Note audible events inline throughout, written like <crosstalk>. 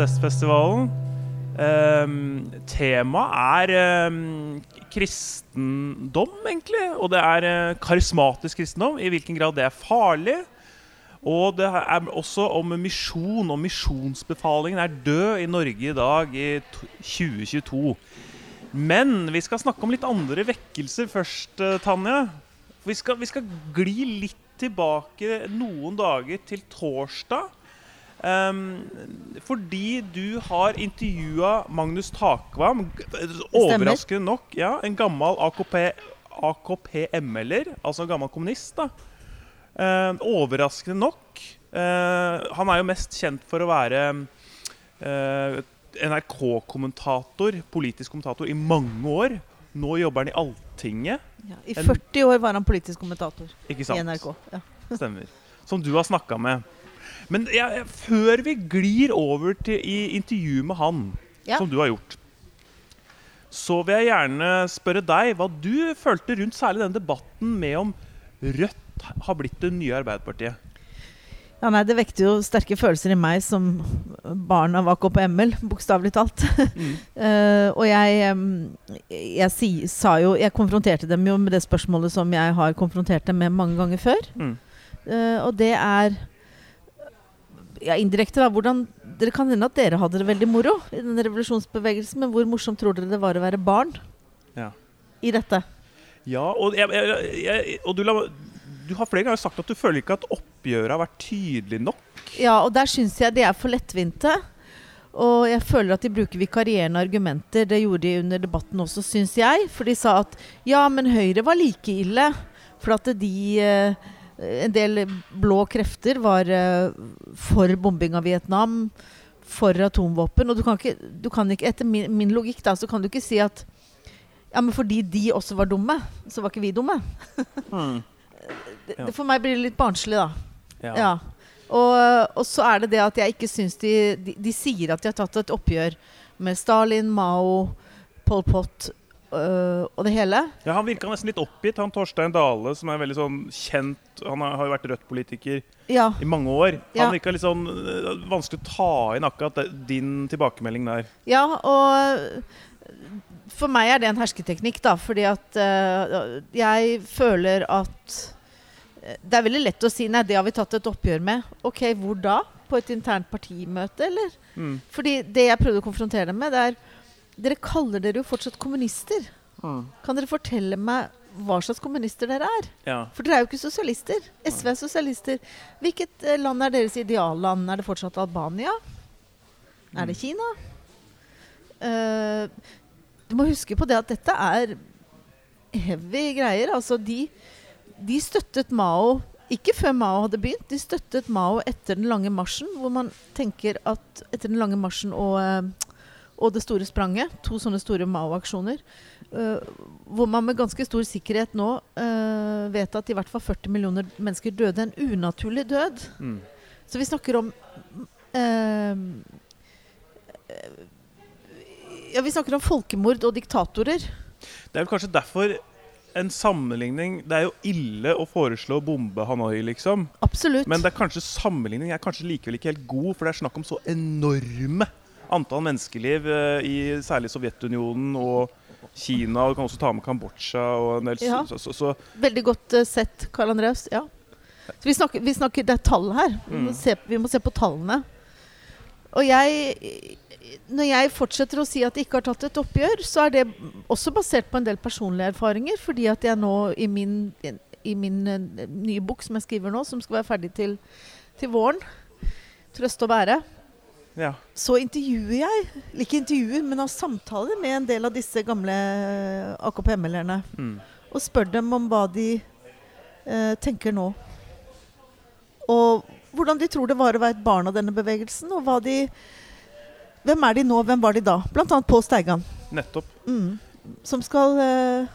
protestfestivalen. Um, Temaet er um, kristendom, egentlig. Og det er uh, karismatisk kristendom. I hvilken grad det er farlig. Og det er også om misjon, og misjonsbefalingen er død i Norge i dag, i 2022. Men vi skal snakke om litt andre vekkelser først, uh, Tanja. Vi skal, vi skal gli litt tilbake noen dager til torsdag. Um, fordi du har intervjua Magnus Takvam, overraskende nok. Ja, en gammel AKP, AKP-ML-er, altså en gammel kommunist. da uh, Overraskende nok. Uh, han er jo mest kjent for å være uh, NRK-kommentator, politisk kommentator, i mange år. Nå jobber han i Alltinget. Ja, I 40 år var han politisk kommentator i NRK. Ja. Stemmer. Som du har snakka med. Men ja, før vi glir over til i intervju med han, Ja. som du har gjort, så vil jeg gjerne spørre deg hva du følte rundt særlig den debatten med om Rødt har blitt det nye Arbeiderpartiet. Ja, nei, Det vekte jo sterke følelser i meg som barn av AKP-ML, bokstavelig talt. Mm. uh, <laughs> og jeg, jeg si, sa jo Jeg konfronterte dem jo med det spørsmålet som jeg har konfrontert dem med mange ganger før. Mm. Uh, og det er ja, indirekte, da. Hvordan Dere kan hende at dere hadde det veldig moro i den revolusjonsbevegelsen, men hvor morsomt tror dere det var å være barn Ja. i dette? Ja, og, jeg, jeg, jeg, og du, la, du har flere ganger sagt at du føler ikke at oppgjøret har vært tydelig nok. Ja, og der syns jeg de er for lettvinte. Og jeg føler at de bruker vikarierende argumenter. Det gjorde de under debatten også, syns jeg. For de sa at ja, men Høyre var like ille. For at de eh, En del blå krefter var eh, for bombing av Vietnam, for atomvåpen. Og du kan ikke, du kan ikke etter min, min logikk da, så kan du ikke si at ja, men fordi de også var dumme, så var ikke vi dumme. <laughs> Det, det, for meg blir det litt barnslig, da. Ja. Ja. Og, og så er det det at jeg ikke syns de, de De sier at de har tatt et oppgjør med Stalin, Mao, Pol Pot øh, og det hele. Ja, Han virka nesten litt oppgitt, han Torstein Dale, som er veldig sånn kjent Han har jo vært Rødt-politiker Ja. i mange år. Ja. Han virka litt sånn øh, vanskelig å ta inn akkurat din tilbakemelding der. ja, og for meg er det en hersketeknikk, da. Fordi at øh, jeg føler at øh, det er veldig lett å si nei, det har vi tatt et oppgjør med. Ok, hvor da? På et internt partimøte, eller? Mm. Fordi det jeg prøvde å konfrontere dem med, det er Dere kaller dere jo fortsatt kommunister. Kan dere fortelle meg hva slags kommunister dere er? Ja. For dere er jo ikke sosialister. SV er sosialister. Hvilket eh, land er deres idealland? Er det fortsatt Albania? Er det Kina? Uh, du må huske på det at dette er heavy greier. Altså, de, de støttet Mao ikke før Mao hadde begynt. De støttet Mao etter den lange marsjen, hvor man tenker at etter den lange marsjen og, eh, og det store spranget, to sånne store Mao-aksjoner, Uh, hvor man med ganske stor sikkerhet nå uh, vet at i hvert fall 40 millioner mennesker døde en unaturlig død. Mm. Så vi snakker om uh, Ja, vi snakker om folkemord og diktatorer. Det er vel kanskje derfor en sammenligning Det er jo ille å foreslå å bombe Hanoi, liksom. Absolutt. Men det er kanskje sammenligning er kanskje likevel ikke helt god, for det er snakk om så enorme antall menneskeliv eh, i særlig Sovjetunionen og Kina. Og du kan også ta med Kambodsja og en del Ja. så, så, så, Veldig godt eh, sett, Karl Andreas. Ja. Så vi snakker, vi snakker Det er tall her. Vi må, Mm. se, vi må se på tallene. Og jeg Når jeg fortsetter å si at jeg ikke har tatt et oppgjør, så er det også basert på en del personlige erfaringer. Fordi at jeg nå i min, i min eh, nye bok som jeg skriver nå, som skal være ferdig til, til våren, 'Trøste og bære', ja. så intervjuer jeg, eller ikke intervjuer, men har samtaler med en del av disse gamle AKP-ML-erne. Mm. Og spør dem om hva de eh, tenker nå. Og hvordan de tror det var å være et barn av denne bevegelsen. Og hva de Hvem er de nå, hvem var de da? Blant annet Pål Steigan. Nettopp. Mm, som skal eh,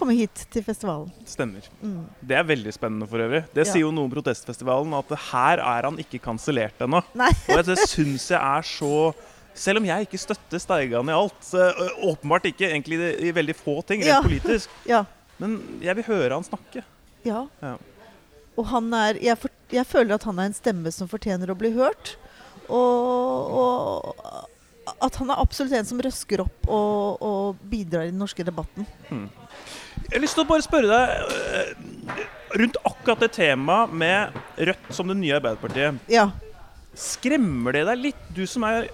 komme hit til festivalen. Stemmer. Mm. Det er veldig spennende for øvrig. Det Ja. sier jo noe om protestfestivalen, at her er han ikke kansellert ennå. <laughs> Og det syns jeg er så Selv om jeg ikke støtter Steigan i alt, åpenbart ikke egentlig i, veldig få ting rent Ja. politisk, <laughs> Ja. men jeg vil høre han snakke. ja. Ja. Og han er jeg, for, jeg føler at han er en stemme som fortjener å bli hørt. Og, og at han er absolutt en som røsker opp og, og bidrar i den norske debatten. Jeg har lyst til å bare spørre deg eh, rundt akkurat det temaet med Rødt som det nye Arbeiderpartiet. Ja. Skremmer det deg litt, du som er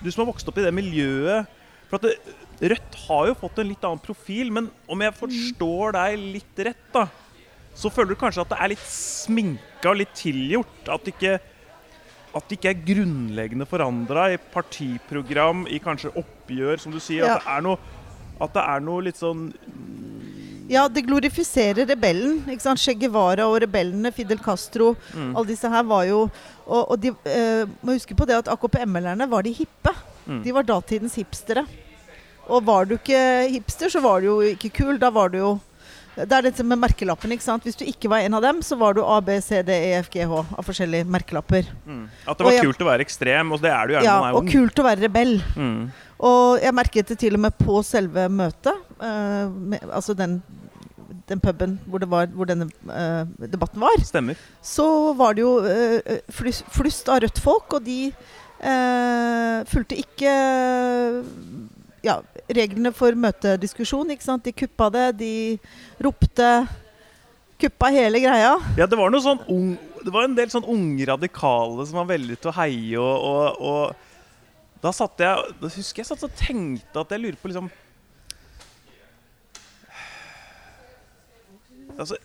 Du som har vokst opp i det miljøet? For at det, Rødt har jo fått en litt annen profil, men om jeg forstår deg litt rett, da, så føler du kanskje at det er litt sminka og litt tilgjort? At det ikke, at det ikke er grunnleggende forandra i partiprogram, i kanskje oppgjør, som du sier? Ja. At, det er noe, at det er noe litt sånn Ja, det glorifiserer rebellen. ikke sant? Che Guevara og rebellene, Fidel Castro, Mm. alle disse her var jo Og, og de eh, må huske på det at AKP-ML-erne var de hippe. Mm. De var datidens hipstere. Og var du ikke hipster, så var du jo ikke kul. Da var du jo Det er dette med merkelappen. ikke sant? Hvis du ikke var en av dem, så var du A, B, C, D, E, F, G, H av forskjellige merkelapper. mm. At det var Og kult å være ekstrem, og det er du gjerne Ja, når man er Og kult å være rebell. Og jeg merket det til og med på selve møtet. Uh, med, altså den, den puben hvor, det var, hvor denne uh, debatten var. Stemmer. Så var det jo uh, flust, flust av Rødt-folk, og de fulgte ikke ja, reglene for møtediskusjon. ikke sant? De kuppa det, de ropte Kuppa hele greia. Ja, det var noe sånn ung Det var en del sånn unge radikale som var veldig til å heie, og, og, og da satt jeg Da husker jeg satt og tenkte at jeg lurer på liksom Altså,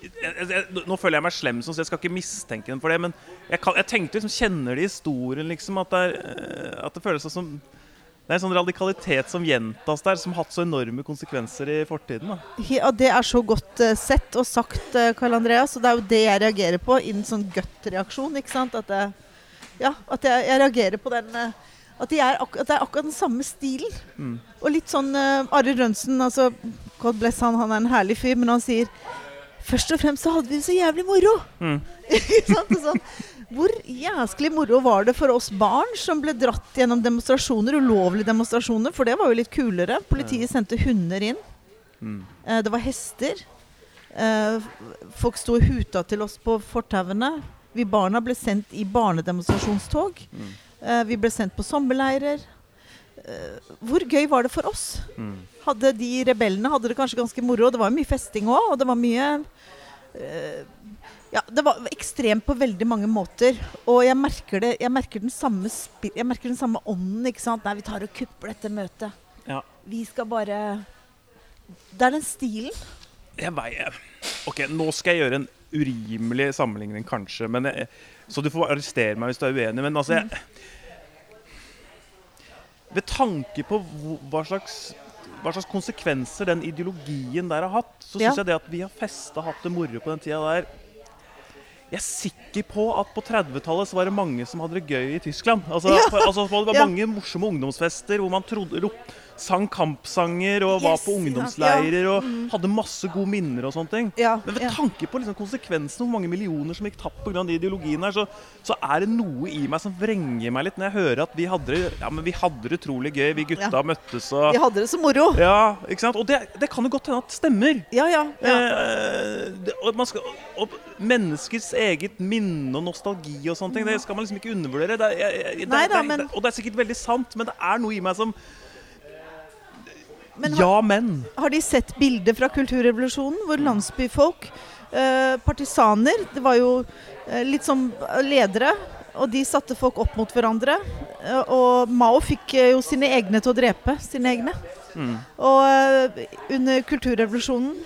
jeg, jeg, nå føler jeg meg slem, sånn, så jeg skal ikke mistenke dem for det. Men jeg, kan, jeg tenkte liksom, kjenner de historien, liksom? At det, er, eh, at det føles som Det er en sånn radikalitet som gjentas der, som har hatt så enorme konsekvenser i fortiden. da. Ja, det er så godt uh, sett og sagt, uh, Karl Andreas. Og det er jo det jeg reagerer på i en sånn gut-reaksjon. ikke sant? At, jeg, ja, at jeg, jeg reagerer på den eh, at, de er at det er akkurat den samme stilen. Mm. Og litt sånn uh, Are Rønsen, altså God bless han, han er en herlig fyr, men han sier Først og fremst så hadde vi det så jævlig moro. Mm. <laughs> sånn, Sånn, hvor jæsklig moro var det for oss barn som ble dratt gjennom demonstrasjoner, ulovlige demonstrasjoner, for det var jo litt kulere. Politiet sendte hunder inn. Mm. Uh, det var hester. Uh, folk sto og huta til oss på fortauene. Vi barna ble sendt i barnedemonstrasjonstog. Mm. Eh, vi ble sendt på sommerleirer. Eh, hvor gøy var det for oss? Mm. Hadde de rebellene hadde det kanskje ganske moro. Det var mye festing òg, og det var mye eh, Ja, det var ekstremt på veldig mange måter. Og jeg merker det Jeg merker den samme, spi- jeg merker den samme ånden. ikke sant? Nei, vi tar og kupper dette møtet. Ja. Vi skal bare Det er den stilen. Jeg veier Ok, nå skal jeg gjøre en urimelig sammenligning, kanskje. Men jeg, så du får arrestere meg hvis du er uenig. Men altså jeg, Ved tanke på hva slags, hva slags konsekvenser den ideologien der har hatt, så Ja. jeg det at vi har festa hatt det moro på den tida der Jeg er sikker på at på 30-tallet så var det mange som hadde det gøy i Tyskland. Altså, Ja. for, altså Det var Ja. mange morsomme ungdomsfester hvor man trodde, rop, sang kampsanger og var Yes, på ja. ungdomsleirer og Mm. hadde masse gode minner og sånne ting. Ja, Men ved ja. tanke på liksom konsekvensene, hvor mange millioner som gikk tapt pga. de ideologiene her, så, så er det noe i meg som vrenger meg litt når jeg hører at vi hadde det, ja, men vi hadde det utrolig gøy. Vi gutta Ja. møttes og Vi hadde det så moro. Ja, ikke sant? Og det, det kan jo godt hende at stemmer. Ja, ja. ja. Eh, det, og, man skal, og menneskets eget minne og nostalgi og sånne ting, det skal man liksom ikke undervurdere. Det, jeg, jeg, det, Nei da, det, men- og det er sikkert veldig sant, men det er noe i meg som Men har, Ja, men. har de sett bilder fra kulturrevolusjonen hvor landsbyfolk, eh, partisaner Det var jo eh, litt som ledere, og de satte folk opp mot hverandre. Eh, og Mao fikk eh, jo sine egne til å drepe sine egne. Mm, Og eh, under kulturrevolusjonen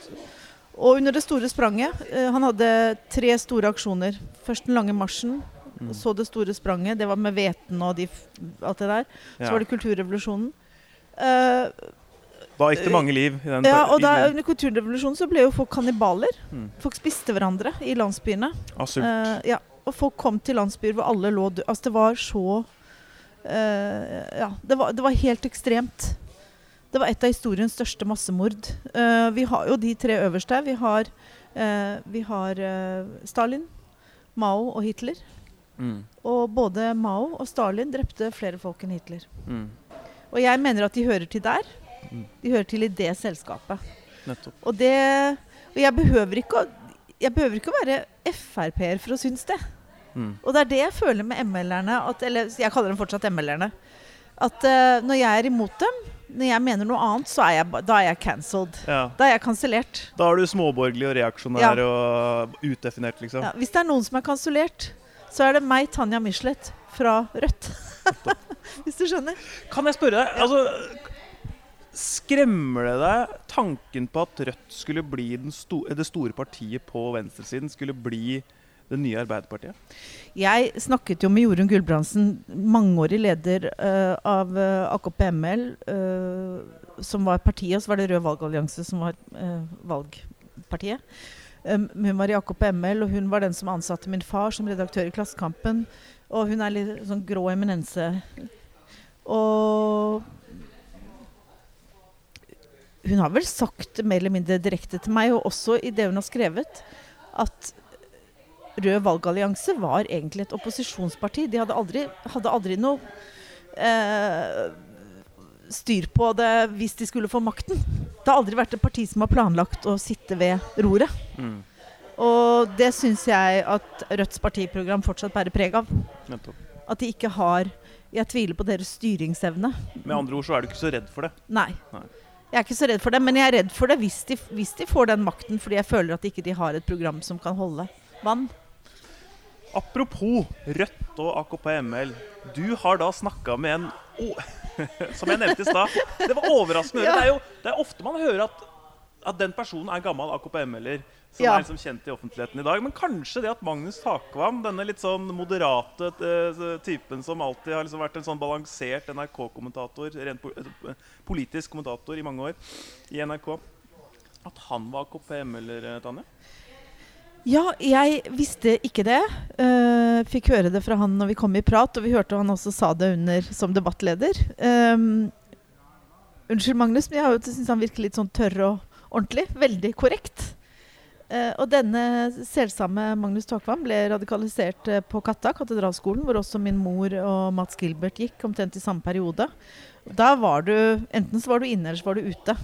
og under det store spranget eh, Han hadde tre store aksjoner. Først den lange marsjen, Mm. så det store spranget. Det var med hveten og de, alt det der. Så ja. var det kulturrevolusjonen. Eh, Da gikk det mange liv i den ja, og da, under kulturrevolusjonen så ble jo folk kannibaler. Mm. Folk spiste hverandre i landsbyene. av sult. Eh, ja, og folk kom til landsbyer hvor alle lå døde. Altså, det var så uh, Ja, det var, det var helt ekstremt. Det var et av historiens største massemord. Uh, vi har jo de tre øverste. Vi har, vi har Stalin, Mao og Hitler. Mm, Og både Mao og Stalin drepte flere folk enn Hitler. mm, Og jeg mener at de hører til der. De hører til i det selskapet. nettopp. Og det Og jeg behøver ikke å, jeg behøver ikke å være Frp-er for å synes det. Mm. Og det er det jeg føler med ML-erne, eller jeg kaller dem fortsatt ML-erne. At uh, når jeg er imot dem, når jeg mener noe annet, så er jeg, da er jeg cancelled. Ja. Da er jeg kansellert. Da er du småborgerlig og reaksjonær og utdefinert, liksom. Ja, hvis det er noen som er kansellert, så er det meg, Tanja Michelet, fra Rødt. <laughs> hvis du skjønner. Kan jeg spørre deg, altså Skremmer det deg tanken på at Rødt skulle bli sto det store partiet på venstresiden? Skulle bli det nye Arbeiderpartiet? Jeg snakket jo med Jorunn Gulbrandsen, mangeårig leder uh, av uh, AKP-ML, uh, som var partiet, og så var det Rød valgallianse som var eh, valgpartiet. Um, hun var i AKP-ML, og hun var den som ansatte min far som redaktør i Klassekampen. Og hun er litt sånn grå eminense. Og hun har vel sagt mer eller mindre direkte til meg, og også i det hun har skrevet, at Rød valgallianse var egentlig et opposisjonsparti. De hadde aldri, hadde aldri noe eh, styr på det hvis de skulle få makten. Det har aldri vært et parti som har planlagt å sitte ved roret. Mm. Og det syns jeg at Rødts partiprogram fortsatt bærer preg av. At de ikke har Jeg tviler på deres styringsevne. Med andre ord så er du ikke så redd for det. Nei. Nei. Jeg er ikke så redd for det, men jeg er redd for det hvis de, hvis de får den makten, fordi jeg føler at ikke de har et program som kan holde vann. Apropos Rødt og AKP-ML. Du har da snakka med en oh, <laughs> Som jeg nevnte i stad. Det var overraskende. Ja. Det, er jo, det er ofte man hører at, at den personen er gammel AKP-ML-er. Som Ja. er liksom kjent i offentligheten i dag. Men kanskje det at Magnus Takvam, denne litt sånn moderate eh, typen som alltid har liksom vært en sånn balansert NRK-kommentator, rent eh, politisk kommentator i mange år i NRK, at han var AKP-ML-er, eh, Tanje? Ja, jeg visste ikke det. Uh, fikk høre det fra han når vi kom i prat, og vi hørte han også sa det under som debattleder. Um, unnskyld, Magnus, men jeg syns han virker litt sånn tørr og ordentlig. Veldig korrekt. Eh, og denne selvsamme Magnus Takvam ble radikalisert eh, på Katta, katedralskolen, hvor også min mor og Mats Gilbert gikk omtrent i samme periode. Da var du Enten så var du inne, eller så var du ute.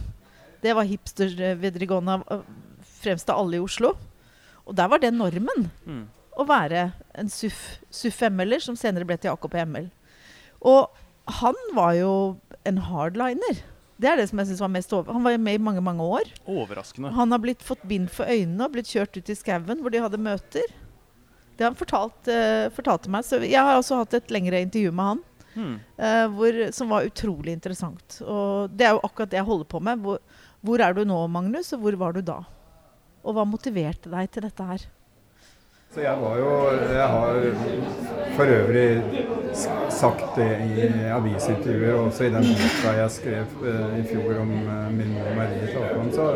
Det var hipster-videregående fremst av alle i Oslo. Og der var det normen Mm. å være en SUF-ML-er, som senere ble til AKP-ML. Og han var jo en hardliner. Det er det som jeg synes var mest over. Han var med i mange mange år. Overraskende. Han har blitt fått bind for øynene og blitt kjørt ut i skauen hvor de hadde møter. Det har han fortalt, uh, fortalt meg. Så jeg har også hatt et lengre intervju med han. Hmm. Uh, hvor, som var utrolig interessant. Og det er jo akkurat det jeg holder på med. Hvor, hvor er du nå, Magnus, og hvor var du da? Og hva motiverte deg til dette her? Så jeg var jo Jeg har for øvrig sagt det i avisintervjuer, og også i den boka jeg skrev eh, i fjor om eh, min mor Marie Talkmann, så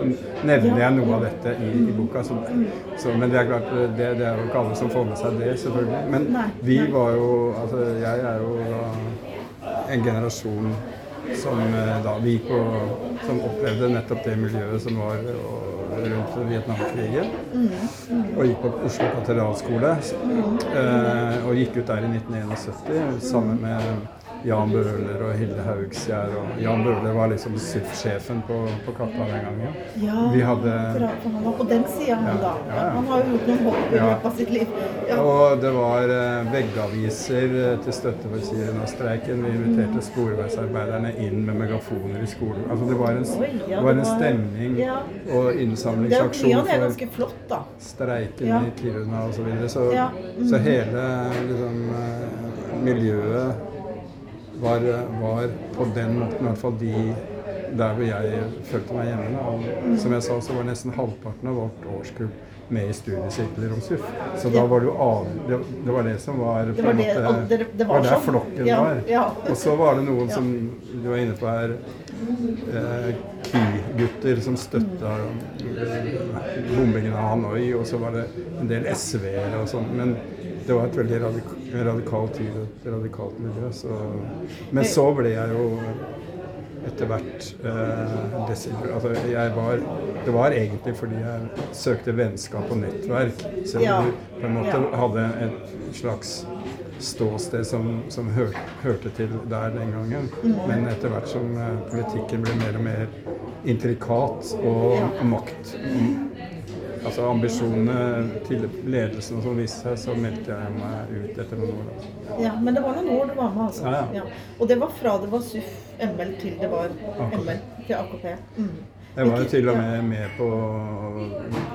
nevner jeg noe av dette i, i boka. Så, så, men det er klart, eh, det, det er jo ikke alle som får med seg det, selvfølgelig. Men vi var jo Altså, jeg er jo da en generasjon som da vi på Som opplevde nettopp det miljøet som var og, rundt Vietnamkrigen. Og gikk på Oslo katedralskole. eh, og gikk ut der i 1971 sammen med Jan Bøhler og Hilde Haugsgjerd. Og Jan Bøhler var liksom SIF-sjefen på, på Kappa den gangen. Vi hadde han var på den sida, han da. Ja, ja. Han har jo gjort noen hopp i løpet av sitt liv. Og det var eh, veggaviser eh, til støtte for Kiruna-streiken. Vi inviterte sporveisarbeiderne inn med megafoner i skolen. Altså det var en, Oi, ja, det var en stemning ja. og innsamlingsaksjon for flott, da. streiken Ja. i Kiruna osv. Så, videre. så, Ja, mm. så hele liksom, eh, miljøet var, var på den måten, i hvert fall de der hvor jeg følte meg hjemme. Og som jeg sa, så var nesten halvparten av vårt årskull med i studiesirkler om SUF. Så da var det jo av... Det, det var det som var var en det- måte det- det var der sånn. flokken Ja, var. ja. Og så var det noen som du var inne på her, eh, KY-gutter som støtta eh, bombingen av Hanoi, og så var det en del SV-ere og sånn. Men det var et veldig radik radikalt radikalt miljø. Så. Men så ble jeg jo etter hvert eh, altså, var, Det var egentlig fordi jeg søkte vennskap og nettverk. Selv om Ja. du på en måte Ja. hadde et slags ståsted som, som hør, hørte til der den gangen. Men etter hvert som eh, politikken ble mer og mer intrikat og Ja. makt altså ambisjonene til ledelsen som viste seg, så meldte jeg meg ut etter noen år. Altså. Ja, men det var noen år du var med, altså. Ja, ja. Og det var fra det var SUF ML til det var. ML til AKP. Mm. Jeg var jo til og med med på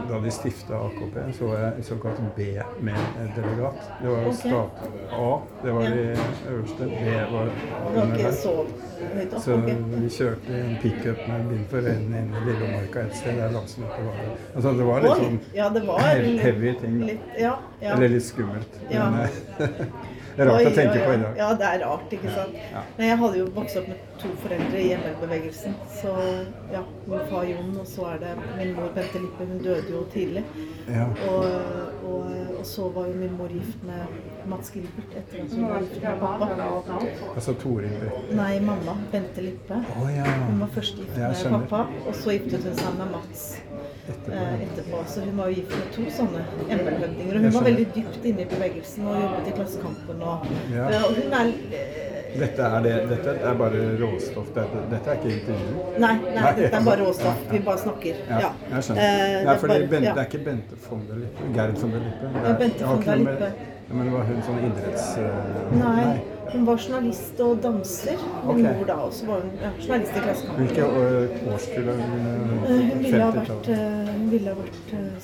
Da de stifta AKP, så var jeg såkalt B-med-delegat. Det var jo stat A, det var de øverste. B var under der. så vi kjørte en pickup med bind for øynene inn i Lillemarka et sted der landsmøtet var. Altså det var litt sånn ja, det var heavy- ting, da. Eller litt skummelt. Men eh, <laughs> det er rart å tenke på i dag. Ja, det er rart, ikke sant. Ja. Men jeg hadde jo vokst opp med to foreldre i ML-bevegelsen. Så ja, min far Jon, og så er det min mor Bente Lippe. Hun døde jo tidlig. Ja. Og, og, og så var jo min mor gift med Mats Gilbert etter at hun var gift med pappa. Altså Toril Brekke. Nei, mamma. Bente Lippe. Å ja. Hun var først gift med pappa, og så giftet hun seg med Mats Etterpå. eh, etterpå. Så hun var jo gift med to sånne ML-høvdinger. Og hun var veldig dypt inne i bevegelsen og jobbet i Klassekampen. Og, Ja. Ja, og hun er eh, Dette er, det, dette er bare råstoff. Dette, dette er ikke intervju. Nei, nei, Nei, dette er bare råstoff. Vi bare snakker. Ja, Ja. jeg skjønner. Eh, Nei, det er bare- Bente, ja. Det er ikke Bente von der Lippe. Gerd von der Lippe. Det Ja, Bente von der Lippe. Men det var hun sånn idretts... eh, Nei, hun var journalist og danser. Min okay. mor da også var hun ja, journalist i Klassekampen. Hvilke år- årskull er hun? Eh, Hun ville ha vært, 50-tallet? eh, hun ville ha vært eh,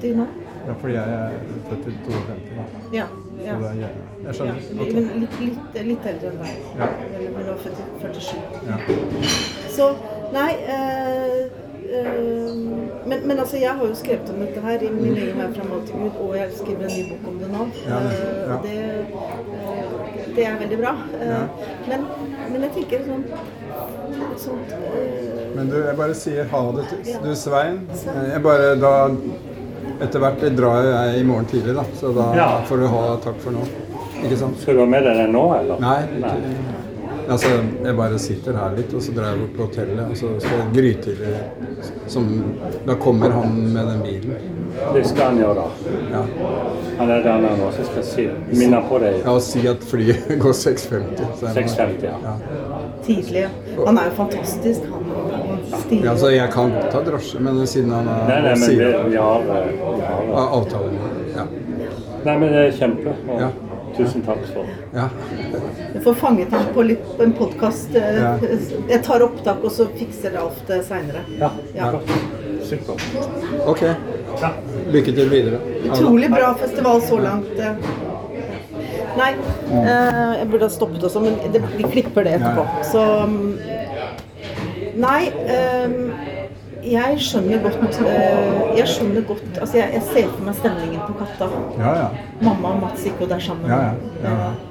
70 nå. Ja, fordi jeg er født i 52. da. Ja. Så det er, jeg, jeg ja. skjønner. Men litt, litt, litt eldre enn deg. Ja. Eller hun var født i 47. Ja. Så nei eh, eh, men, men altså, jeg har jo skrevet om dette her i min egen vei fra mal til Gud, og jeg skriver en ny bok om det nå. Ja, Eh, ja. det, eh, det er veldig bra. Eh, Ja. men, men jeg tenker sånn sånt eh, Men du, jeg bare sier ha det til du, Svein. Jeg bare da Etter hvert drar jeg i morgen tidlig, da. Så da Ja. får du ha takk for nå. Ikke sant? Skal du ha med deg den nå, eller? Nei. Ikke, altså, jeg bare sitter her litt, og så drar jeg bort på hotellet, og så det grytidlig som Da kommer han med den bilen. Det skal han gjøre. Ja. Han er der nå, så skal si, minne på deg. ja og si at flyet <laughs> går 6.50. så jeg må- 6.50, ja. ja. tidlig. Han er jo fantastisk, han. Ja, altså, jeg kan ta drosje, men siden han er Nei, nei, men vi, vi har, eh, vi har ja, avtalen ja. Nei, men det er kjempe. Og Ja. Tusen takk for ja. Du får fanget ham på, litt, på en podkast. Ja. Jeg tar opptak, og så fikser Alf det seinere. Ja, Ja. Supert. Ok. Ja. Lykke til videre. Utrolig bra festival så langt. eh. Nei, eh, jeg burde ha stoppet også, men det, vi klipper det etterpå. Ja, Så mm, Nei, eh, jeg skjønner godt eh, Jeg skjønner godt Altså, jeg, jeg ser for meg stemningen på Katta. Ja, ja. Mamma og Mats gikk jo der sammen.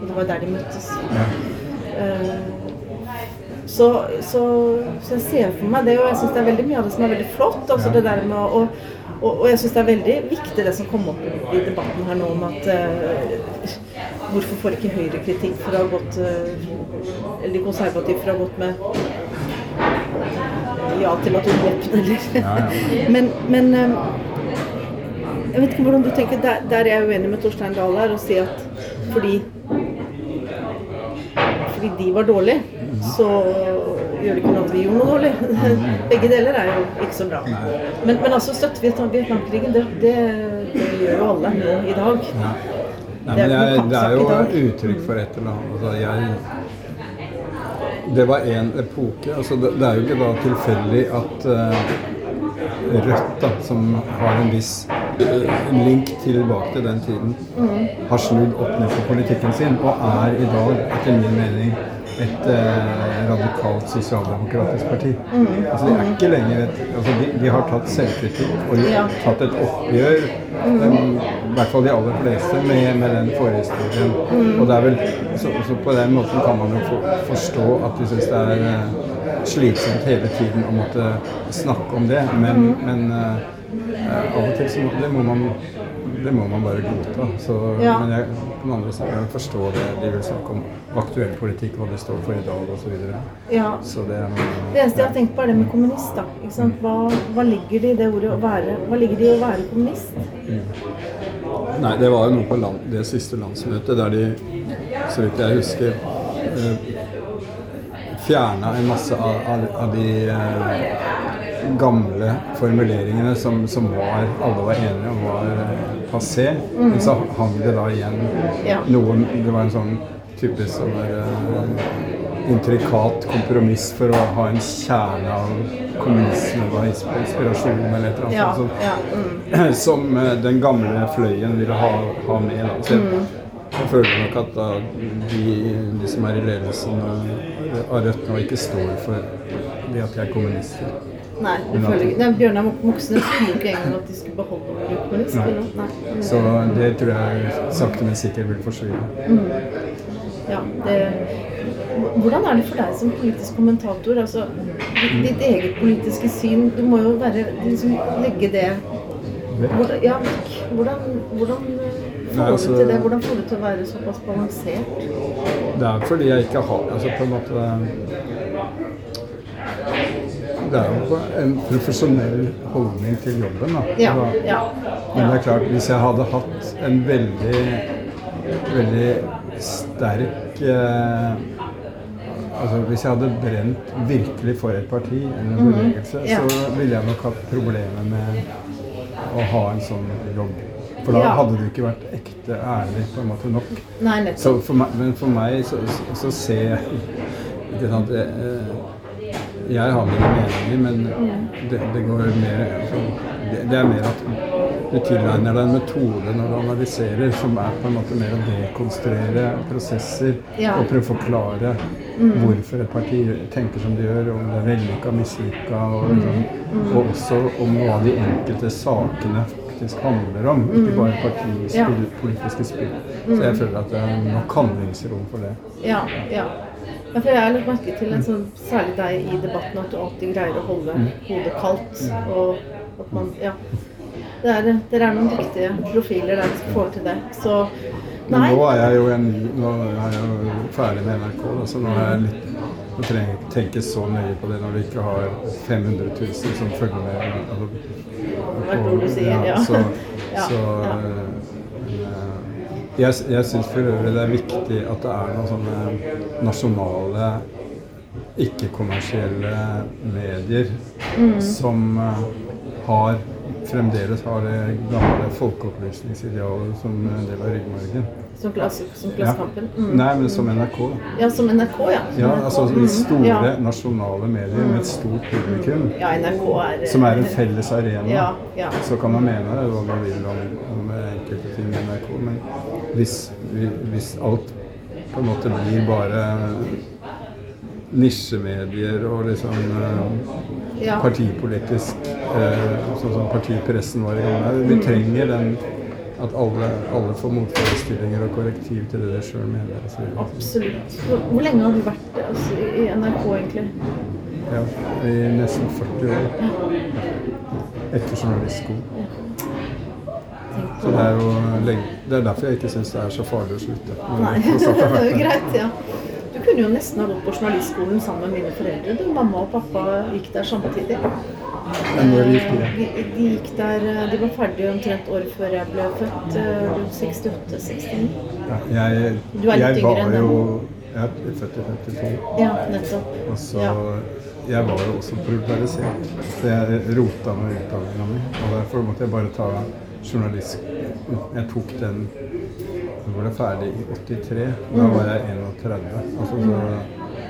Det var der de møttes. Eh, Så, så, så jeg ser for meg det, og jeg syns det er veldig mye av det som er veldig flott. Altså det der med å, og, og jeg syns det er veldig viktig det som kom opp i debatten her nå om at uh, Hvorfor får ikke Høyre kritikk for å ha gått uh, Eller de konservative for å ha gått med ja til atomvåpen, eller Ja, ja. Men, men eh, jeg vet ikke hvordan du tenker. Der, der er jeg uenig med Torstein Dahl her, og si at fordi fordi de var dårlige, så gjør det ikke noe at vi gjorde noe dårlig. Begge deler er jo ikke så bra. Men, men altså støtter vi Vietnamkrigen, det, det, det gjør jo alle nå i dag. Nei, Det er men jeg, ikke det er jo uttrykk for et eller annet. Altså, jeg, det var en epoke. Altså, det, det er jo ikke da tilfeldig at uh, Rødt, da, som har en viss uh, link tilbake til den tiden, Mm. har snudd opp ned på politikken sin og er i dag, etter min mening, et eh, radikalt sosialdemokratisk parti. Altså, de er ikke lenger et altså, de, de har tatt selvkritikk og Mm. Ja. tatt et oppgjør, um, i hvert fall de aller fleste, med, med den forhistorien. Mm. Og det er vel, så, så på den måten kan man jo for, forstå at de syns det er eh, slitsomt hele tiden å måtte snakke om det, men, Mm. men eh, av og til så må, det må man det må man bare godta. Så, Ja. Men jeg, på den andre siden kan jeg forstå det. De vil snakke om aktuell politikk, hva de står for i dag osv. Så, videre. Ja. så det er noe Det eneste jeg har tenkt på, er det med kommunist. da. Ikke sant? Hva, hva ligger det i det ordet å være Hva ligger det i å være kommunist? Mm. Nei, det var jo noe på land, det siste landsmøtet der de, så vidt jeg husker, eh, fjerna en masse av, av, av de eh, gamle formuleringene som, som var, alle var enige om var passé. passé. Men så hang det da igjen Ja. noen Det var en sånn type sånn der, eh, intrikat kompromiss for å ha en kjerne av kommunisme og insp- inspirasjon eller et eller annet Ja, ja, mm. <clears throat> Som eh, den gamle fløyen ville ha, ha med. Da. Så jeg, jeg føler nok at da, de, de som er i ledelsen av Rødt nå, ikke står for det at de er kommunister. Nei, det føler jeg ikke. Nei, Bjørnar Moxnes sa ikke engang at de skulle beholde kommunist. Nei. Nei. Så det tror jeg sakte, men sikkert vil forsvinne. Ja, det, hvordan er det for deg som politisk kommentator? Altså, ditt, ditt eget politiske syn, du må jo være, liksom, legge det hvordan, ja, hvordan, hvordan Nei, altså-? Hvordan får du til å være såpass balansert? Det er fordi jeg ikke har Altså på en måte Det er jo en profesjonell holdning til jobben. Da. Ja, ja, Men det er klart, hvis jeg hadde hatt en veldig, veldig sterk eh, Altså hvis jeg hadde brent virkelig for et parti eller en bevegelse, Mhm. Ja. så ville jeg nok hatt problemer med å ha en sånn jobb. For da Ja. hadde du ikke vært ekte ærlig på en måte nok. Nei, for meg, men for meg så, så, så ser jeg ikke sant, jeg, jeg har mine meninger, men det, det går mer altså, det, det er mer at du tilegner deg en metode når du analyserer som er på en måte mer å dekonstruere prosesser Ja. og prøve å forklare hvorfor et parti tenker som de gjør, om det er vellykka, mislykka, og, mm. og også om hva de enkelte sakene faktisk handler om. Ikke bare partispill, politiske spill. Så jeg føler at det er nok handlingsrom for det. Ja, ja. Ja, for jeg har lagt merke til en sånn, særlig deg i debatten, at du alltid greier å holde hodet kaldt. Og at man, ja. Det er, er noen dyktige profiler der som får til det. Så Men nå er jeg jo en, er jeg jo ferdig med NRK, da, så nå er jeg litt nå trenger ikke tenke så nøye på det når vi ikke har 500 000 som følger med. Altså, du sier, ja. Så, <laughs> så jeg, jeg syns for øvrig det er viktig at det er noen sånne nasjonale ikke-kommersielle medier Mm. som eh, har fremdeles har det gamle folkeopplysningsidealet som en del av ryggmargen. Som, klass, som. Klassekampen? Mm. Nei, men som NRK. Ja, som NRK, ja. Som Ja, NRK. altså Mm. de store ja. nasjonale medier med et stort publikum. ja, NRK er Som er en felles arena. Ja, ja. Så kan man mene hva man vil om, om enkelte ting i NRK, men hvis, hvis alt på en måte blir bare nisjemedier og liksom eh, Ja. partipolitisk eh, Sånn som partipressen var i gang med. Vi trenger den at alle, alle får motforestillinger og korrektiv til det de sjøl mener. og. Absolutt. Hvor, hvor lenge har du vært altså, i NRK, egentlig? Ja, I nesten 40 år. Etter journalistskolen. Så det er jo lenge. Det er derfor jeg ikke syns det er så farlig å slutte. Nei, <laughs> det er jo greit, ja. Du kunne jo nesten ha gått på journalistskolen sammen med mine foreldre. Du, mamma og pappa gikk der samtidig. Men når gikk de? Eh, De, de gikk der, eh, de var ferdige omtrent året før jeg ble født. eh, rundt 68-69. Ja, jeg, Du er litt yngre var enn jo Jeg ble født i 52. Ja, nettopp. Og så Ja. Jeg var jo også pulverisert, Så jeg rota med utdanninga mi. Og derfor måtte jeg bare ta journalist... Jeg tok den Da var det ferdig i 83. Da Mm. var jeg 31. Altså, så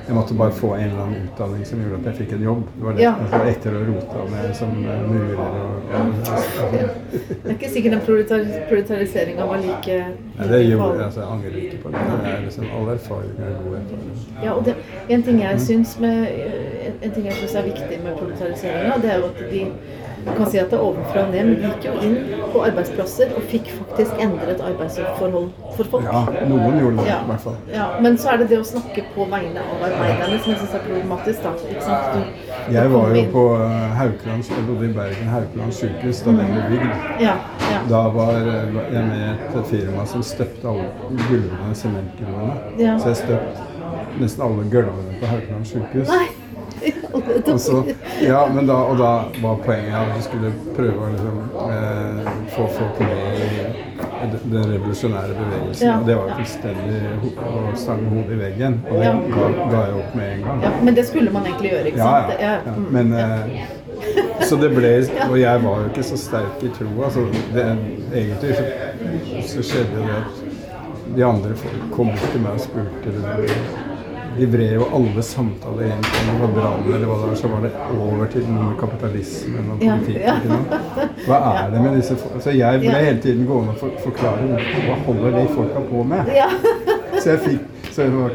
jeg måtte bare få en eller annen utdanning som gjorde at jeg fikk en jobb. Det var det. Ja. Altså, etter å rota med som eh, murer og ja, altså, Det er ikke sikkert den proletar proletariseringa var like Nei, det gjorde. Altså, jeg angrer ikke på det. det er liksom, all erfaring er god erfaring. Ja, og det, en ting jeg syns med en, en ting jeg synes er viktig med proletariseringa, det er jo at de du kan si at det er ovenfra og ned, men vi gikk jo inn på arbeidsplasser og fikk faktisk endret arbeidsforhold for folk. Ja, noen gjorde det Ja. i hvert fall. Ja, men så er det det å snakke på vegne av arbeiderne som jeg syns er problematisk. da, ikke sant? Du, du Jeg var jo inn- på eh, Haukeland, jeg bodde i Bergen, Haukeland sykehus da den ble bygd. Ja, ja. Da var eh, jeg med et firma som støpte alle gulvene, sementgulvene. Ja. Så jeg støpte nesten alle gulvene på Haukeland sykehus. Nei! <laughs> Så, ja, men da, og da var poenget at du skulle prøve å liksom, eh, få folk med i den- revolusjonære bevegelsen. Ja. Det var jo fullstendig å stange hodet i veggen. Og det ga, ga jeg opp med en gang. Ja, men det skulle man egentlig gjøre, ikke sant? ja. Ja. mm, Men eh, så det ble Og jeg var jo ikke så sterk i troa, så det, egentlig så, så skjedde det at de andre folk kom til meg og spurte De vred jo alle samtaler egentlig om det var brann eller hva det var, så var det over til noe med kapitalismen og politikken. ja. Hva er det med disse folk? Så jeg ble hele tiden gående og for, forklare hva holder de folka på med? Så jeg fikk så jeg var,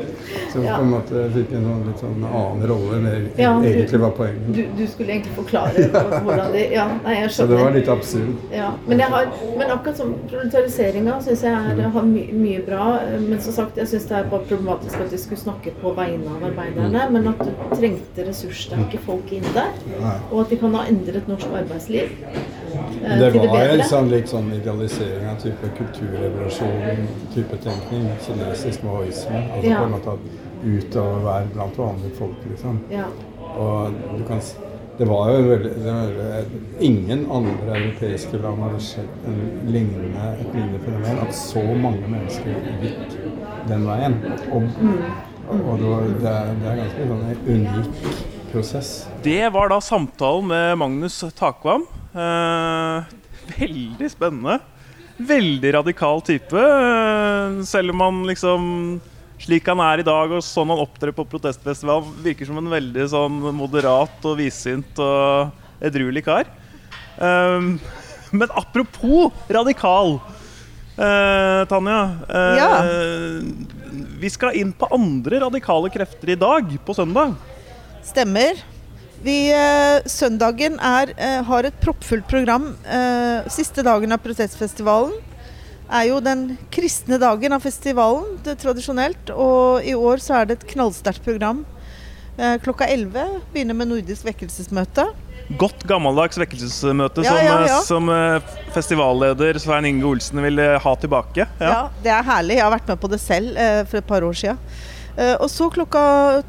så Ja. på en måte fikk en sånn, litt sånn annen rolle enn det Ja, egentlig var poenget. Du, du skulle egentlig forklare <laughs> hvordan de Ja, nei, jeg Så det var litt absurd. Ja, men, jeg har, men akkurat som proletariseringa syns jeg er, har my, mye bra. Men som sagt, jeg syns det er bare problematisk at de skulle snakke på vegne av arbeiderne. Men at du trengte ressurssterke folk inn der. Og at de kan ha endret norsk arbeidsliv Det det var en sånn, litt sånn idealisering av type kulturrevolusjon-type tenkning. Kinesisk maoisme. Altså Ja. på en måte utover hver blant vanlige folk, liksom. Ja. Og du kan det var jo veldig, var, Ingen andre europeiske land hadde sett en lignende, et lignende fenomen. At så mange mennesker gikk den veien. Og, og det, var, det, er, det er ganske sånn unik prosess. Det var da samtalen med Magnus Takvam. Eh, veldig spennende. Veldig radikal type. eh, selv om han liksom Slik han er i dag, og sånn han opptrer på protestfestival, virker som en veldig sånn moderat og vissynt og edruelig kar. Um, men apropos radikal, uh, Tanja. Uh, Ja. Vi skal inn på andre radikale krefter i dag, på søndag. Stemmer. Vi, eh, søndagen er, eh, har et proppfullt program. Eh, siste dagen av protestfestivalen er jo den kristne dagen av festivalen, tradisjonelt. Og i år så er det et knallsterkt program. Klokka 11 begynner med nordisk vekkelsesmøte. Godt gammeldags vekkelsesmøte Ja, som, ja, ja. som festivalleder Svein Inge Olsen vil ha tilbake. Ja. Det er herlig. Jeg har vært med på det selv for et par år siden. Eh, og så klokka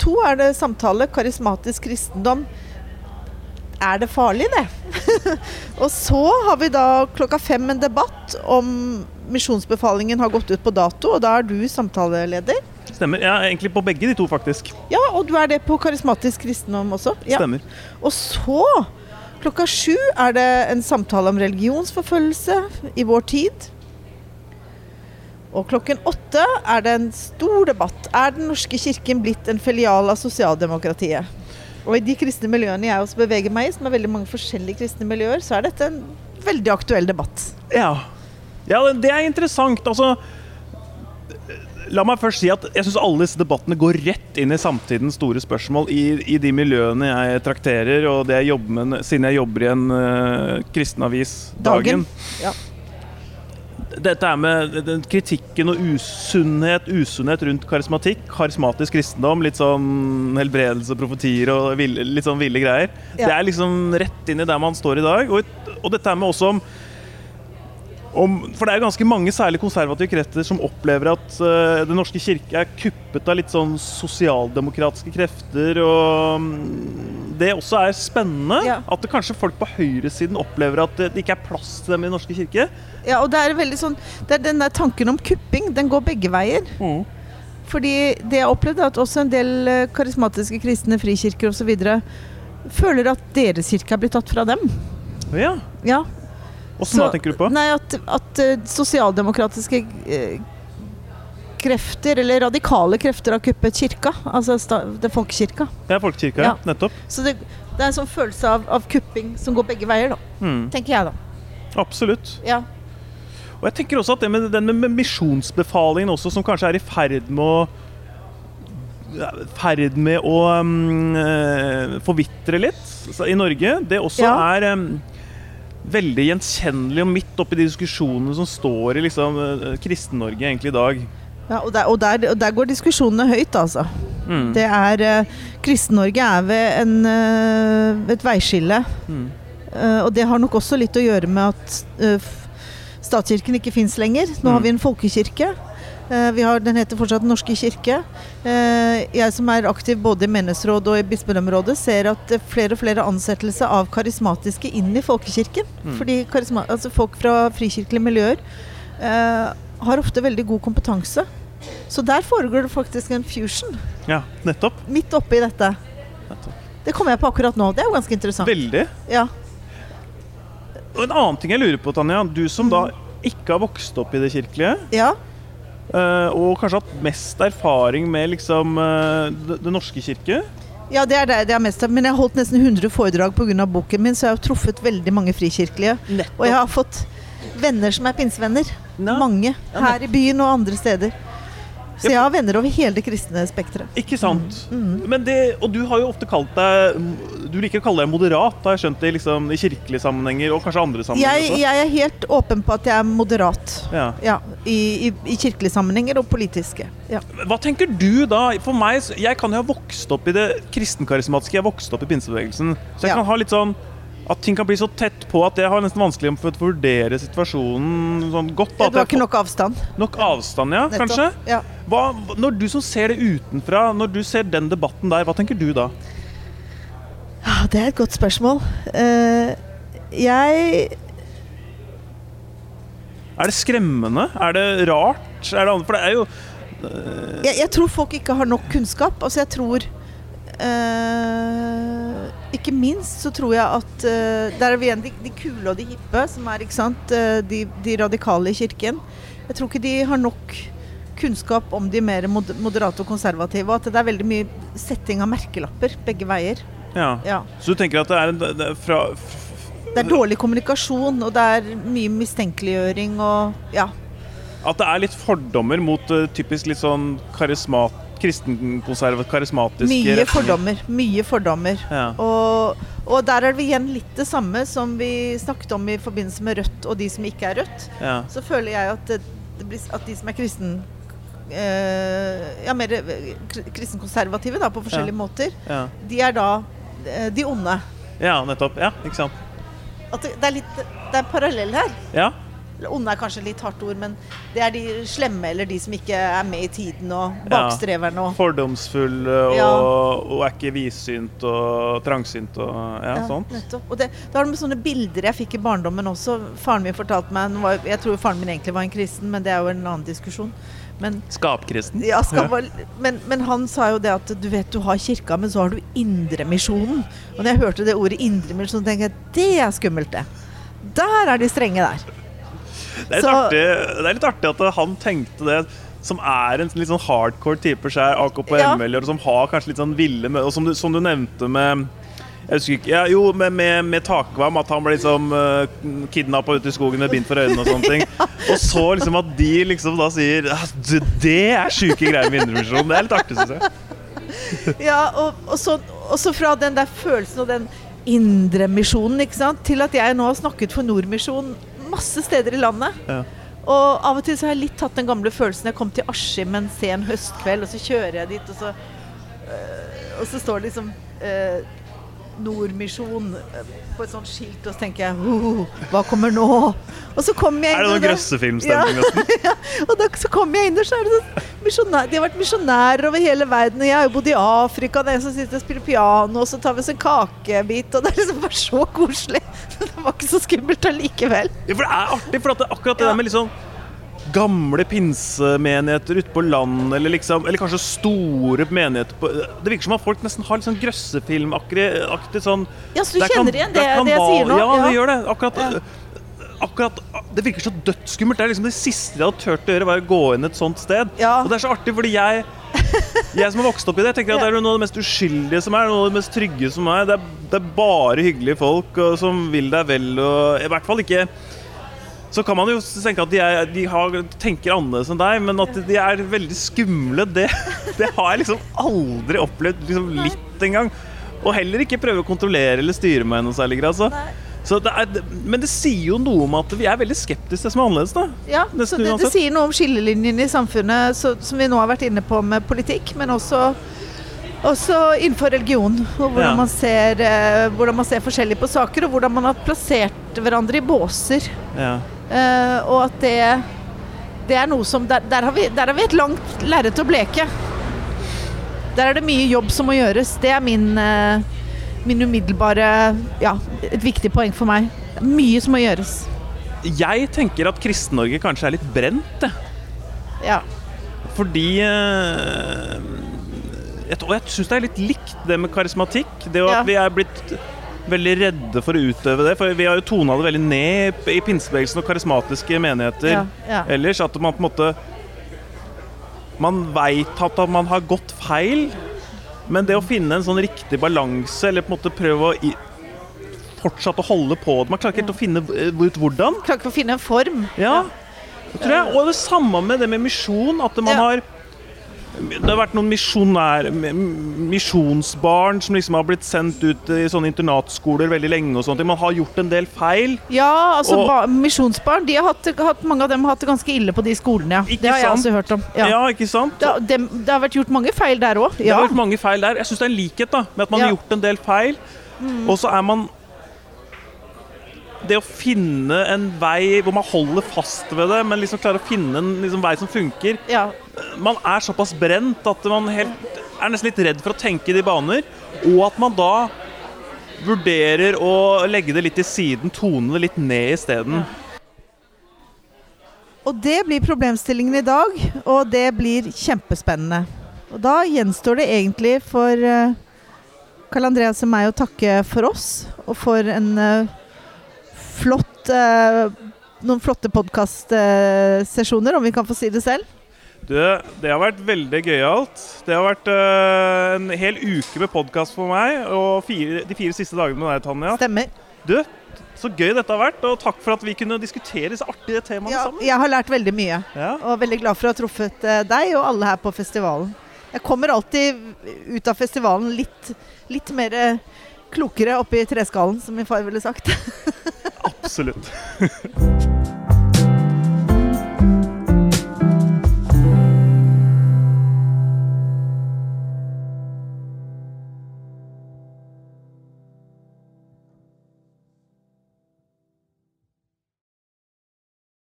to er det samtale. Karismatisk kristendom. Er det farlig, det? <laughs> og så har vi da klokka fem en debatt om misjonsbefalingen har gått ut på dato, og da er du samtaleleder. Stemmer. Ja, egentlig på begge de to, faktisk. Ja, og du er det på karismatisk kristendom også. Ja. Stemmer. Og så, klokka sju, er det en samtale om religionsforfølgelse i vår tid. Og klokken åtte er det en stor debatt. Er Den norske kirken blitt en filial av sosialdemokratiet? Og i de kristne miljøene jeg også beveger meg i, som er veldig mange forskjellige kristne miljøer, så er dette en veldig aktuell debatt. Ja. ja, det er interessant. Altså La meg først si at jeg syns alle disse debattene går rett inn i samtidens store spørsmål i, i de miljøene jeg trakterer, og det jeg jobber med siden jeg jobber i en uh, kristenavis Dagen. dagen. Ja. Dette er med den kritikken og usunnhet, usunnhet rundt karismatikk, karismatisk kristendom, litt sånn helbredelse, profetier og ville, litt sånn ville greier. Ja. Det er liksom rett inn i der man står i dag. Og, og dette er med også om om, for det er ganske mange særlig konservative krefter som opplever at uh, Den norske kirke er kuppet av litt sånn sosialdemokratiske krefter. Og um, det også er spennende. Ja. At det kanskje folk på høyresiden opplever at det, ikke er plass til dem i Den norske kirke. Ja, og det er veldig sånn det er Den der tanken om kupping, den går begge veier. Fordi det jeg opplevde, at også en del eh, karismatiske kristne frikirker osv. føler at deres kirke er blitt tatt fra dem. Ja. Ja. Åssen da, tenker du på? Nei, at, at eh, sosialdemokratiske eh, krefter, eller radikale krefter, har kuppet kirka. Altså det er folkekirka. Det er folkekirka, Ja. nettopp. Så det, det er en sånn følelse av, av kupping som går begge veier, da. Mm, Tenker jeg, da. absolutt. Ja. Og jeg tenker også at det med, den med misjonsbefalingen også, som kanskje er i ferd med å ferd med å um, forvitre litt i Norge, det også Ja. er um, veldig gjenkjennelig og midt oppi de diskusjonene som står i liksom, eh, Kristen-Norge egentlig i dag. Ja, og, der, og, der, og der går diskusjonene høyt, altså. Mm. Det er uh, Kristen-Norge er ved en, eh, et veiskille. Mm. Eh, og det har nok også litt å gjøre med at eh, statskirken ikke fins lenger. Nå har Mm. vi en folkekirke. Eh, vi har, den heter fortsatt Den norske kirke. Eh, jeg som er aktiv både i menighetsråd og i bispedømmerådet, ser at er flere og flere ansettelser av karismatiske inn i folkekirken. Mm. Fordi karisma, altså folk fra frikirkelige miljøer eh, har ofte veldig god kompetanse. Så der foregår det faktisk en fusion, Ja, nettopp. midt oppi dette. Nettopp. Det kommer jeg på akkurat nå. Det er jo ganske interessant. Veldig. Ja. Og en annen ting jeg lurer på, Tanja. Du som da ikke har vokst opp i det kirkelige, Ja. Eh, og kanskje hatt mest erfaring med liksom eh, det norske kirke. Ja, det er det det er mest. Men jeg har holdt nesten 100 foredrag pga. boken min, så jeg har truffet veldig mange frikirkelige. Og jeg har fått venner som er pinsevenner. Ja. Mange. Ja, Her i byen og andre steder. Så jeg har venner over hele det kristne spekteret. Ikke sant? Mm. Men det, og du har jo ofte kalt deg Du liker å kalle deg moderat, har jeg skjønt det, liksom, i kirkelige sammenhenger og kanskje andre sammenhenger Jeg, også. jeg er helt åpen på at jeg er moderat. Ja. Ja, i, i, I kirkelige sammenhenger og politiske. Ja. Hva tenker du da? For meg, Jeg kan jo ha vokst opp i det kristenkarismatiske. Jeg har vokst opp i pinsebevegelsen. Så jeg Ja. kan ha litt sånn at ting kan bli så tett på at jeg har nesten vanskelig for å vurdere situasjonen sånn godt. Da, du har ikke nok avstand. nok avstand, ja, Nettopp. kanskje? Ja. Hva, når du som ser det utenfra, når du ser den debatten der, hva tenker du da? Ja, det er et godt spørsmål. Uh, jeg Er det skremmende? Er det rart? Er det, for det er jo jeg, jeg tror folk ikke har nok kunnskap. Altså, jeg tror eh, Ikke minst så tror jeg at uh, Der er vi igjen de, de kule og de hippe, som er ikke sant? Eh, de, de radikale i kirken. Jeg tror ikke de har nok kunnskap om de mer moderate og konservative. Og at det er veldig mye setting av merkelapper begge veier. Ja. Ja. Så du tenker at det er, en, det er fra Det er dårlig kommunikasjon, og det er mye mistenkeliggjøring og Ja. At det er litt fordommer mot uh, typisk litt sånn karismat, kristenkonservat, karismatiske Mye fordommer. Mye fordommer. Ja. Og, og der er det igjen litt det samme som vi snakket om i forbindelse med Rødt og de som ikke er Rødt. Ja. Så føler jeg at, det, at de som er kristen eh, Ja, mer kristenkonservative, da, på forskjellige måter, Ja. de er da eh, de onde. ja, nettopp. Ja, ikke sant. At det, det er litt Det er en parallell her. Ja. Onde er kanskje litt hardt ord, men det er de slemme eller de som ikke er med i tiden, og bakstreverne og Fordomsfull og, Ja. og er ikke vidsynt og trangsynt og ja, sånt. nettopp. Og det, da har med sånne bilder jeg fikk i barndommen også. Faren min fortalte meg var, Jeg tror faren min egentlig var en kristen, men det er jo en annen diskusjon. Men, Skapkristen. ja, skap, men, men han sa jo det at du vet du har kirka, men så har du Indremisjonen. Og når jeg hørte det ordet Indremisjon, tenkte jeg det er skummelt, det. Der er de strenge der. Det er, Så- artig, det er litt artig at han tenkte det. Som er en litt sånn hardcore type skjær, AKP Ja. ML-er, som har kanskje litt sånn ville Og som du, som du nevnte med jeg husker ikke, ja, Jo, med, med, med Takvam, at han ble liksom uh, kidnappa ute i skogen med bind for øynene og sånne ting. <laughs> Og så liksom at de liksom da sier «Ah, Det er sjuke greier med Indremisjonen. Det er litt artig, syns jeg. <laughs> Ja, og, og, så, og så fra den der følelsen og den Indremisjonen, ikke sant, til at jeg nå har snakket for Nordmisjon masse steder i landet. Ja. Og av og til så har jeg litt tatt den gamle følelsen. Jeg kom til Askim en sen høstkveld, og så kjører jeg dit, og så, øh, og så står det liksom øh, Nordmisjon øh, på et sånt skilt, og så tenker jeg «Ho, Hva kommer nå? Og så kommer jeg Er det noen grøssefilmstemning <laughs> ja, Og da, så kommer jeg inn og så er det sånn De har vært misjonærer over hele verden. Og jeg har jo bodd i Afrika, det er en som sitter og spiller piano, og så tar vi oss en kakebit. Og det er liksom bare så koselig. <laughs> Det var ikke så skummelt allikevel. Ja, for det er artig, for akkurat det Ja. der med liksom gamle pinsemenigheter ute på land, eller liksom Eller kanskje store menigheter på Det virker som at folk nesten har litt sånn grøssefilmaktig aktig sånn Ja, så du der kan- kjenner igjen det, det jeg sier nå? Ja, det Ja. gjør det. Akkurat Akkurat, Det virker så dødsskummelt. Det er liksom det siste jeg hadde turt å gjøre, var å gå inn et sånt sted. Ja. Og det er så artig, fordi jeg jeg som har vokst opp i det, tenker at det er noe av det mest uskyldige som er. Noe av det mest trygge som er. Det er, det er bare hyggelige folk og, som vil deg vel. Og, I hvert fall ikke Så kan man jo tenke at de, er, de har, tenker annerledes enn deg, men at de er veldig skumle, det, <laughs> det har jeg liksom aldri opplevd liksom litt engang. Og heller ikke prøve å kontrollere eller styre meg i noe særlig grad. Så. Så det er, men det sier jo noe om at vi er veldig skeptiske til det som er annerledes. da Ja, Nesten så det, det sier noe om skillelinjene i samfunnet, så, som vi nå har vært inne på med politikk, men også, også innenfor religion. Og hvordan, Ja. man ser, eh, hvordan man ser forskjellig på saker, og hvordan man har plassert hverandre i båser. Ja. Eh, og at det, det er noe som der, der, har vi, der har vi et langt lerret å bleke. Der er det mye jobb som må gjøres. Det er min, eh, min umiddelbare Ja, et viktig poeng for meg. Mye som må gjøres. Jeg tenker at Kristen-Norge kanskje er litt brent. det. Ja. Fordi eh, jeg, Og jeg syns det er litt likt det med karismatikk. Det jo Ja. at vi er blitt veldig redde for å utøve det. For vi har jo tona det veldig ned i pinsebevegelsen og karismatiske menigheter Ja, ja. ellers. At man på en måte Man veit at man har gått feil, men det å finne en sånn riktig balanse, eller på en måte prøve å fortsatt å holde på det Man klarer ikke helt å finne ut hvordan. Klarer ikke å finne en form. Ja, tror jeg. Og det samme med det med misjon. At man har Det har vært noen misjonsbarn som liksom har blitt sendt ut i sånne internatskoler veldig lenge. og sånt. Man har gjort en del feil. Ja, altså misjonsbarn de har hatt, hatt, Mange av dem har hatt det ganske ille på de skolene. Ja. Det har jeg sant? også hørt om. Ja, Ja. ikke sant? Det, har- det har vært gjort mange feil der òg. Det Ja. har vært mange feil der. Jeg syns det er en likhet da, med at man har gjort en del feil. Og så er man Det å finne en vei hvor man holder fast ved det, men liksom klarer å finne en liksom, vei som funker ja. Man er såpass brent at man helt, er nesten litt redd for å tenke i de baner. Og at man da vurderer å legge det litt til siden, tone det litt ned isteden. Og det blir problemstillingen i dag, og det blir kjempespennende. Og da gjenstår det egentlig for uh, Karl Andreas og meg å takke for oss, og for en eh, flott eh, Noen flotte podkastsesjoner, om vi kan få si det selv. Du, det har vært veldig gøyalt. Det har vært øh, en hel uke med podkast for meg, og fire, de fire siste dagene med deg, Tanja. Stemmer. Du, så gøy dette har vært, og takk for at vi kunne diskutere disse artige temaene Ja, sammen. jeg har lært veldig mye, Ja. og veldig glad for å ha truffet eh, deg og alle her på festivalen. Jeg kommer alltid ut av festivalen litt, litt mer klokere oppi treskallen, som min far ville sagt. Absolutt. <laughs>